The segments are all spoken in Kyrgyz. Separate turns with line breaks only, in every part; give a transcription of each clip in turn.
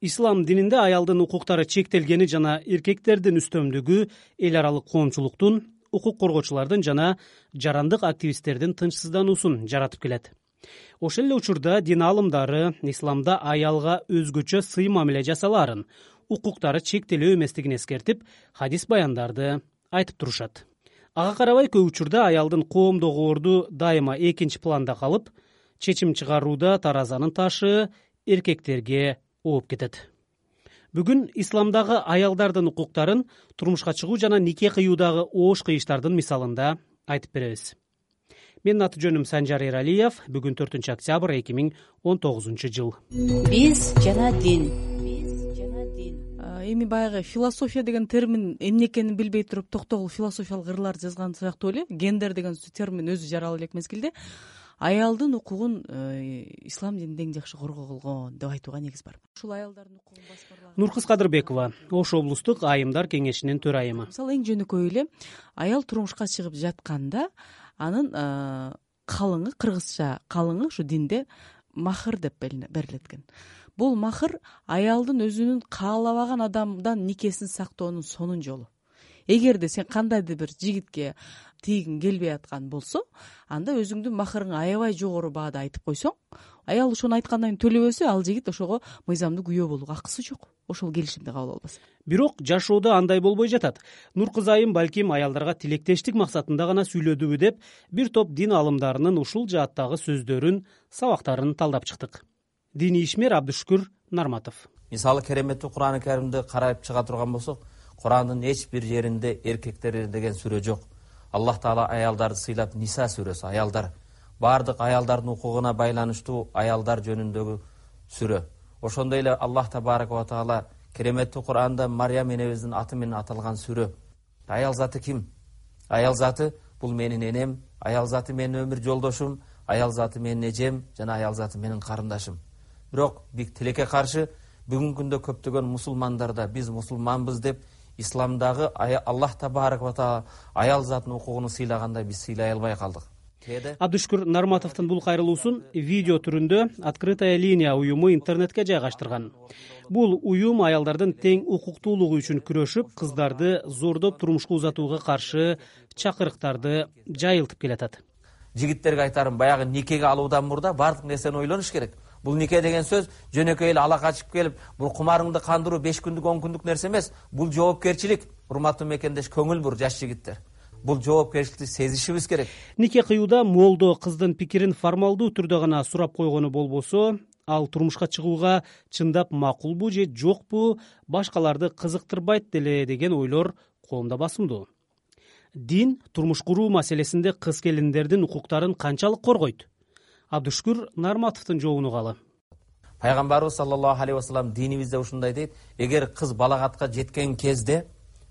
ислам дининде аялдын укуктары чектелгени жана эркектердин үстөмдүгү эл аралык коомчулуктун укук коргоочулардын жана жарандык активисттердин тынчсыздануусун жаратып келет. Ошол эле учурда дин аалымдары исламда аялга өзгөчө сый мамиле жасалаарын укуктары чектелүү эместигин эскертип хадис баяндарды айтып турушат. Ага карабай көп учурда аялдын коомдогу орду дайыма экинчи планда калып чечим чыгарууда таразанын ташы эркектерге ооп кетет. Бүгүн исламдагы аялдардын укуктарын турмушка чыгуу жана нике кыюудагы оош кыйыштардын мисалында айтып беребиз. Менин аты жөнүм санжар эралиев. Бүгүн төртүнчү октябрь эки миң он тогузунчу жыл.
Биз жана дин. Биз жана дин
эми баягы философия деген термин эмне экенин билбей туруп токтогул философиялык ырларды жазган сыяктуу эле гендер деген термин өзү жарала элек мезгилде аялдын укугун э, ислам дининде эң жакшы коргогулгон деп айтууга негиз барбы ушул аялдардын укугун баскарлаган
нуркыз кадырбекова ош облустук айымдар кеңешинин төрайымы.
Мисалы эң жөнөкөй эле аял турмушка чыгып жатканда анын э, калыңы кыргызча калыңы ушу динде махыр деп берилет экен бул махыр аялдын өзүнүн каалабаган адамдан никесин сактоонун сонун жолу. Эгерде сен кандайдыр бир жигитке тийгиң келбей аткан болсо анда өзүңдүн махырыңы аябай жогору баада айтып койсоң аял ошону айткандан кийин төлөбөсө ал жигит ошого мыйзамдуу күйөө болууга акысы жок. Ошол келишимди кабыл албаса
бирок жашоодо андай болбой жатат. Нуркыз айым балким аялдарга тилектештик максатында гана сүйлөдүбү деп бир топ дин аалымдарынын ушул жааттагы сөздөрүн сабактарын талдап чыктык. Диний ишмер абдышүкүр нарматов.
Мисалы кереметтүү курани каримди карап чыга турган болсок курандын эч бир жеринде эркектер деген сүрө жок аллах таала аялдарды сыйлап ниса сүрөсү аялдар. Баардык аялдардын укугуна байланыштуу аялдар жөнүндөгү сүрө. Ошондой эле аллах табарака таала кереметтүү куранда марьям энебиздин аты менен аталган сүрө. Аял заты ким? Аял заты бул менин энем аял заты менин өмүр жолдошум аял заты менин эжем жана аял заты менин карындашым. Бирок тилекке каршы бүгүнкү күндө көптөгөн мусулмандарда биз мусулманбыз деп исламдагы аллах табараква таала аял затынын укугун сыйлагандай биз сыйлай албай калдык.
Абдышүкүр нарматовдун бул кайрылуусун видео түрүндө открытая линия уюму интернетке жайгаштырган бул уюм аялдардын тең укуктуулугу үчүн күрөшүп кыздарды зордоп турмушка узатууга каршы чакырыктарды жайылтып келатат.
Жигиттерге айтарым баягы никеге алуудан мурда баардык нерсени ойлонуш керек бул нике деген сөз? Жөнөкөй эле ала качып келип бул кумарыңды кандыруу беш күндүк он күндүк нерсе эмес. Бул жоопкерчилик. Урматтуу мекендеш көңүл бур жаш жигиттер. Бул жоопкерчиликти сезишибиз керек.
Нике кыюуда молдо кыздын пикирин формалдуу түрдө гана сурап койгону болбосо ал турмушка чыгууга чындап макулбу же жокпу башкаларды кызыктырбайт деле деген ойлор коомдо басымдуу. Дин турмуш куруу маселесинде кыз келиндердин укуктарын канчалык коргойт абдышүкүр нарматовдун жообун угалы
пайгамбарыбыз саллаллаху алейхи вассалам динибизде ушундай дейт. Эгер кыз балагатка жеткен кезде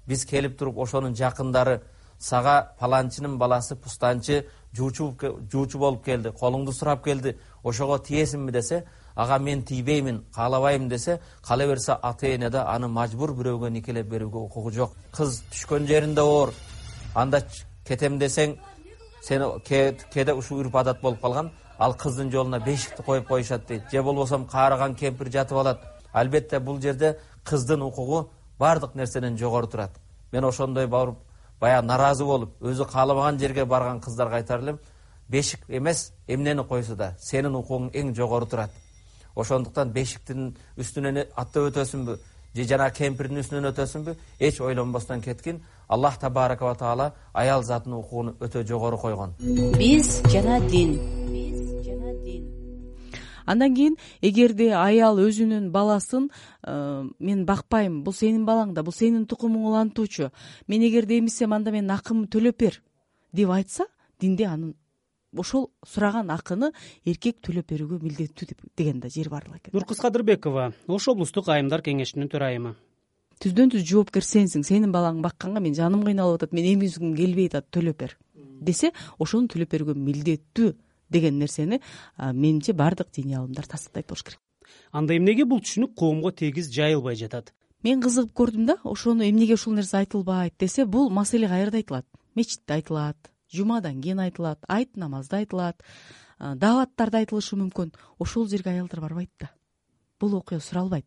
биз келип туруп ошонун жакындары сага паланчынын баласы пустанчы жуучу болуп келди колуңду сурап келди ошого тиесиңби десе ага мен тийбеймин каалабайм десе кала берсе ата эне да аны мажбур бирөөгө никелеп берүүгө укугу жок. Кыз түшкөн жеринде оор анда кетем десең сени кээде ушул үрп адат болуп калган ал кыздын жолуна бешикти коюп коюшат дейт. Же болбосо каарыган кемпир жатып алат. Албетте бул жерде кыздын укугу баардык нерседен жогору турат. Мен ошондой барып баягы нааразы болуп өзү каалабаган жерге барган кыздарга айтар элем бешик эмес эмнени койсо да сенин укугуң эң жогору турат. Ошондуктан бешиктин үстүнөн аттап өтөсүңбү же жанагы кемпирдин үстүнөн өтөсүңбү эч ойлонбостон кеткин. Аллах табарака таала аял затынын укугун өтө жогору койгон.
Биз жана дин
андан кийин эгерде аял өзүнүн баласын э, мен бакпайм бул сенин балаң да бул сенин тукумуң улантуучу. Мен эгерде эмизсем анда менин акымды төлөп бер деп айтса динде анын ошол сураган акыны эркек төлөп берүүгө милдеттүү деген да жери экен.
Нуркыз кадырбекова ош облустук айымдар кеңешинин төрайымы.
Түздөн түз жоопкер сенсиң сенин балаңды бакканга менин жаным кыйналып атат мен эмизгим келбей атат төлөп бер. Десе ошону төлөп берүүгө милдеттүү деген нерсени менимче баардык диний аалымдар тастыктайт болуш керек.
Анда эмнеге бул түшүнүк коомго тегиз жайылбай жатат?
Мен кызыгып көрдүм да ошону эмнеге ушул нерсе айтылбайт десе бул маселе каерде айтылат. Мечитте айтылат жумадан кийин айтылат айт намазда айтылат дааваттарда айтылышы мүмкүн ошол жерге аялдар барбайт да. Бул окуя суралбайт.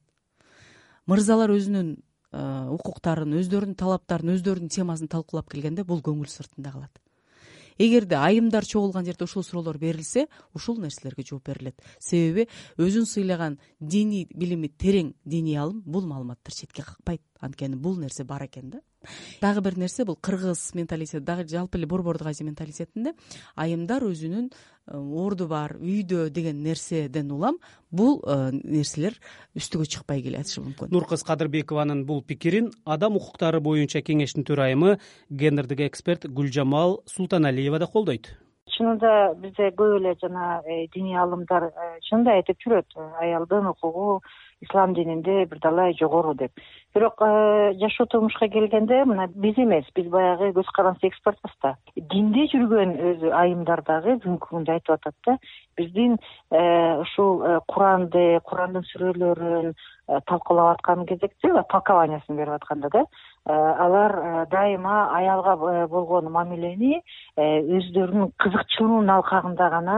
Мырзалар өзүнүн укуктарын өздөрүнүн талаптарын өздөрүнүн темасын талкуулап келгенде бул көңүл сыртында калат эгерде айымдар чогулган жерде ушул суроолор берилсе ушул нерселерге жооп берилет. Себеби өзүн сыйлаган диний билими терең диний алым бул маалыматтар четке какпайт. Анткени бул нерсе бар экен да дагы бир нерсе бул кыргыз менталитети дагы жалпы эле борбордук азия менталитетинде айымдар өзүнүн э, орду бар үйдө деген нерседен улам бул э, нерселер үстүгө чыкпай келатышы мүмкүн.
Нуркыз кадырбекованын бул пикирин адам укуктары боюнча кеңештин төрайымы гендердик эксперт гүлжамал султаналиева да колдойт.
Чынында бизде көп эле жана э, диний алымдар чынында айтып жүрөт аялдын укугу ислам дининде бирдалай жогору деп. Бирок э, жашоо турмушка келгенде мына биз эмес биз баягы көз каранды экспертпыз да. Динде жүргөн өзү айымдар дагы бүгүнкү күндө айтып атат да биздин э, ушул э, куранды курандын сүрөлөрүн талкуулап аткан кезекте толкованиясын берип атканда да алар дайыма аялга болгон мамилени өздөрүнүн кызыкчылыгынын алкагында гана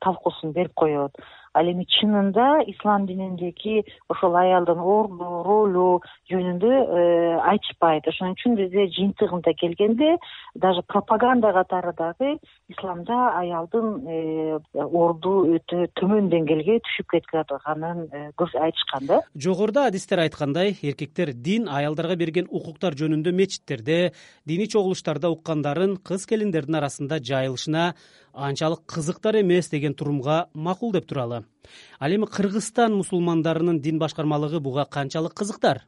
талкуусун берип коет ал эми чынында ислам дининдеги ошол аялдын орду ролу жөнүндө э, айтышпайт. Ошон үчүн бизде жыйынтыгында келгенде даже пропаганда катары дагы исламда аялдын э, орду өтө төмөн деңгээлге түшүп кетип атканын э, айтышкан да.
Жогоруда адистер айткандай эркектер дин аялдарга берген укуктар жөнүндө мечиттерде диний чогулуштарда уккандарын кыз келиндердин арасында жайылышына анчалык кызыктар эмес деген турумга макул деп туралы. Ал эми кыргызстан мусулмандарынын дин башкармалыгы буга канчалык кызыктар?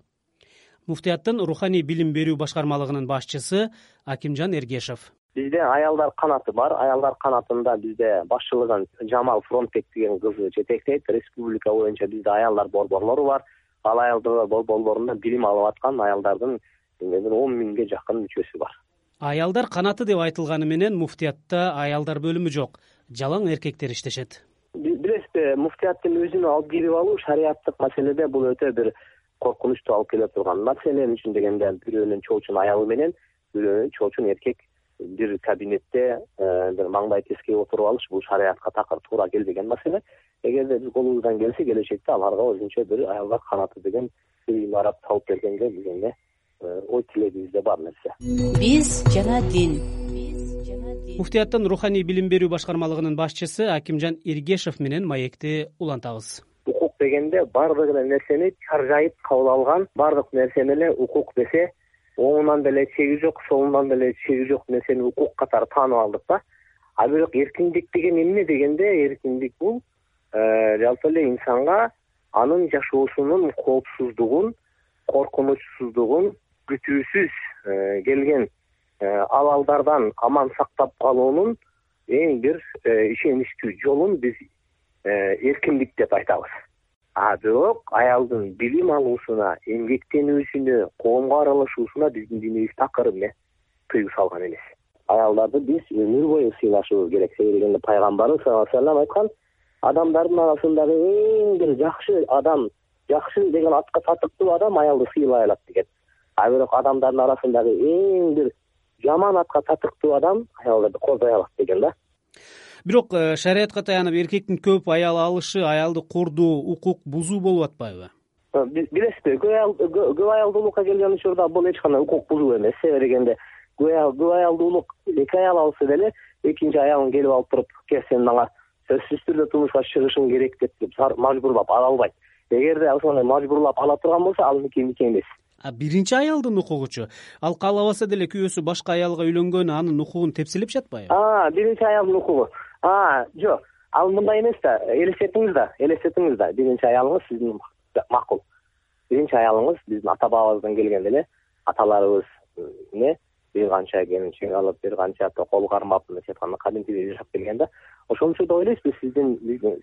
Муфтияттын руханий билим берүү башкармалыгынын башчысы акимжан эргешев.
Бизде аялдар канаты бар. Аялдар канатында бизде башчылыгын жамал фронтбек деген кыз жетектейт. Республика боюнча бизде аялдар борборлору бар. Ал аялдар борборлорунда билим алып аткан аялдардын он миңге жакын мүчөсү бар
аялдар канаты деп айтылганы менен муфтиятта аялдар бөлүмү жок. Жалаң эркектер иштешет.
Билесизби муфтияттын өзүнө алып кирип алуу шариаттык маселеде бул өтө бир коркунучтуу алып келе турган. Маселе эмне үчүн дегенде бирөөнүн чоочун аялы менен бирөөнүн чоочун эркек бир кабинетте э, бир маңдай тескей отуруп алыш бул шариятка такыр туура келбеген маселе. Эгерде биз колубуздан келсе келечекте аларга өзүнчө бир аялдар канаты деген бир имарат салып бергенге дегенге Э, ой тилегибизде бар нерсе.
Биз жана дин.
Муфтияттын руханий билим берүү башкармалыгынын башчысы акимжан эргешев менен маекти улантабыз.
Укук дегенде баардык эле нерсени чаржайып кабыл алган баардык нерсени эле укук десе оңунан деле чеги жок солунан деле чеги жок нерсени укук катары таанып алдык да. А бирок эркиндик деген эмне дегенде эркиндик бул э, жалпы эле инсанга анын жашоосунун коопсуздугун коркунучсуздугун күтүүсүз э, келген э, абалдардан аман сактап калуунун эң бир э, ишеничтүү жолун биз эркиндик деп айтабыз. А бирок аялдын билим алуусуна эмгектенүүсүнө коомго аралашуусуна биздин динибиз такыр эмне тыюу салган эмес. Аялдарды биз өмүр бою сыйлашыбыз керек. Себеби дегенде пайгамбарыбыз саллаллаху алейхи вассалам айткан адамдардын арасындагы эң бир жакшы адам жакшы деген атка татыктуу адам аялды сыйлай алат деген а бирок адамдардын арасындагы эң бир жаман атка татыктуу адам аялдарды кордой алат деген да.
Бирок э, шариятка таянып эркектин көп аял алышы аялды кордоо укук бузуу болуп атпайбы?
Э, билесизби көп аялдуулукка келген учурда бул эч кандай укук бузуу эмес себеби дегенде көп аялдуулук эки аял алса деле экинчи аялын келип алып туруп кел сен мага сөзсүз түрдө турмушка чыгышың керек деп мажбурлап ала албайт. Эгерде ошондой мажбурлап ала турган болсо ал меки меки
биринчи аялдын укугучу. Ал каалабаса деле күйөөсү башка аялга үйлөнгөн анын укугун тепселеп жатпайбы?
Биринчи аялдын укугу. Жок ал мындай эмес да элестетиңиз да элестетиңиз да. Биринчи аялыңыз сиздин макул. Биринчи аялыңыз биздин ата бабабыздан келген эле аталарыбыз эмне бир канча келинчек алып бир канча токол кармап мындайча айтканда кадимкидей жашап келген да. Ошон учурда ойлойсузбу сиздин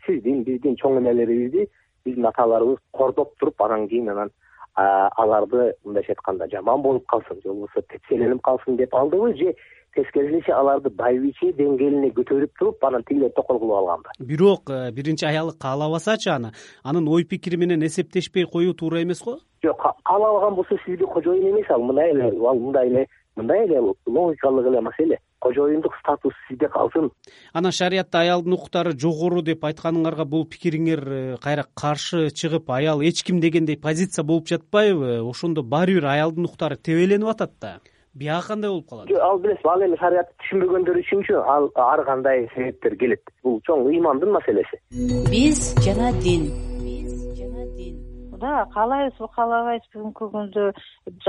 сиздин биздин чоң энелерибизди биздин аталарыбыз кордоп туруп анан кийин анан аларды мындайча айтканда жаман болуп калсын же болбосо тепселенип калсын деп алдыбы же тескерисинче аларды байбиче деңгээлине көтөрүп туруп анан тигилер токол кылып алганбы?
Бирок э, биринчи аялы каалабасачы аны. Анын ой пикири менен эсептешпей коюу туура эмес го.
Жок каалабаган болсо сизге кожоюн эмес ал мындай эле ал мындай эле мындай эле логикалык эле маселе кожоюндук статус сизде калсын.
Анан шариятта аялдын укуктары жогору деп айтканыңарга бул пикириңер э, кайра каршы чыгып аял эч ким дегендей позиция болуп жатпайбы? Ошондо баары бир аялдын укуктары тебеленип атат да. Бияка кандай болуп калат?
Жок ал билесизби ал эми шариятты түшүнбөгөндөр үчүнчү ал ар кандай себептер келет? Бул чоң ыймандын маселеси.
Биз жана дин
да каалайбызбы каалабайбызбы бүгүнкү күндө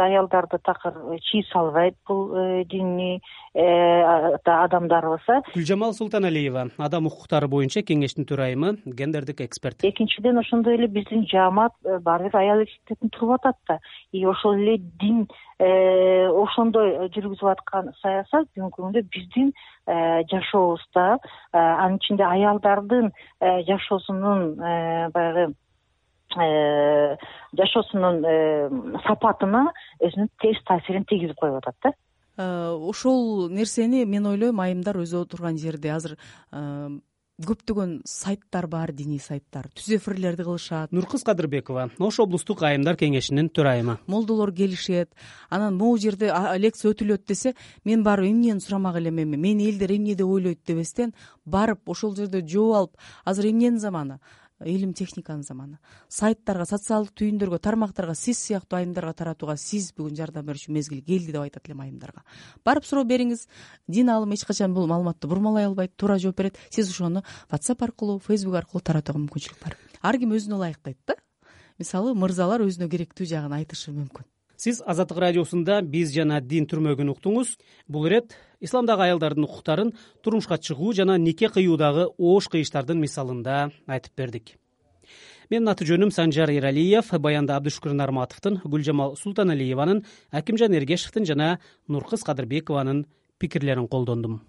аялдарды такыр чий салбайт бул э, диний э, адамдарыбыз э
гүлжамал султаналиева адам укуктары боюнча кеңештин төрайымы гендердик эксперт.
Экинчиден ошондой эле биздин жаамат э, баары бир аял эркектердин туруп атат да. И ошол эле дин ошондой жүргүзүп аткан саясат бүгүнкү күндө биздин жашообузда анын ичинде аялдардын жашоосунун баягы Э, жашоосунун э, сапатына өзүнүн терс таасирин тийгизип коюп атат да.
Э, ошол нерсени мен ойлойм айымдар өзү отурган жерде азыр көптөгөн сайттар бар диний сайттар түз эфирлерди кылышат.
Нуркыз кадырбекова ош облустук айымдар кеңешинин төрайымы.
Молдолор келишет анан могу жерде лекция өтүлөт десе мен барып эмнени сурамак элем эми мени элдер эмне деп ойлойт дебестен барып ошол жерде жооп алып азыр эмненин заманы илим техниканын заманы. Сайттарга социалдык түйүндөргө тармактарга сиз сыяктуу айымдарга таратууга сиз бүгүн жардам берүүчү мезгил келди деп айтат элем айымдарга. Барып суроо бериңиз. Дин аалымы эч качан бул маалыматты бурмалай албайт туура жооп берет. Сиз ошону whatsapp аркылуу фейсбук аркылуу таратууга мүмкүнчүлүк бар. Ар ким өзүнө ылайыктайт да? Мисалы мырзалар өзүнө керектүү жагын айтышы мүмкүн
сиз азаттык радиосунда биз жана дин түрмөгүн уктуңуз. Бул ирет исламдагы аялдардын укуктарын турмушка чыгуу жана нике кыюудагы оош кыйыштардын мисалында айтып бердик. Менин аты жөнүм санжар эралиев баянда абдышүкүр нарматовдун гүлжамал султаналиеванын акимжан эргешевдин жана нуркыз кадырбекованын пикирлерин колдондум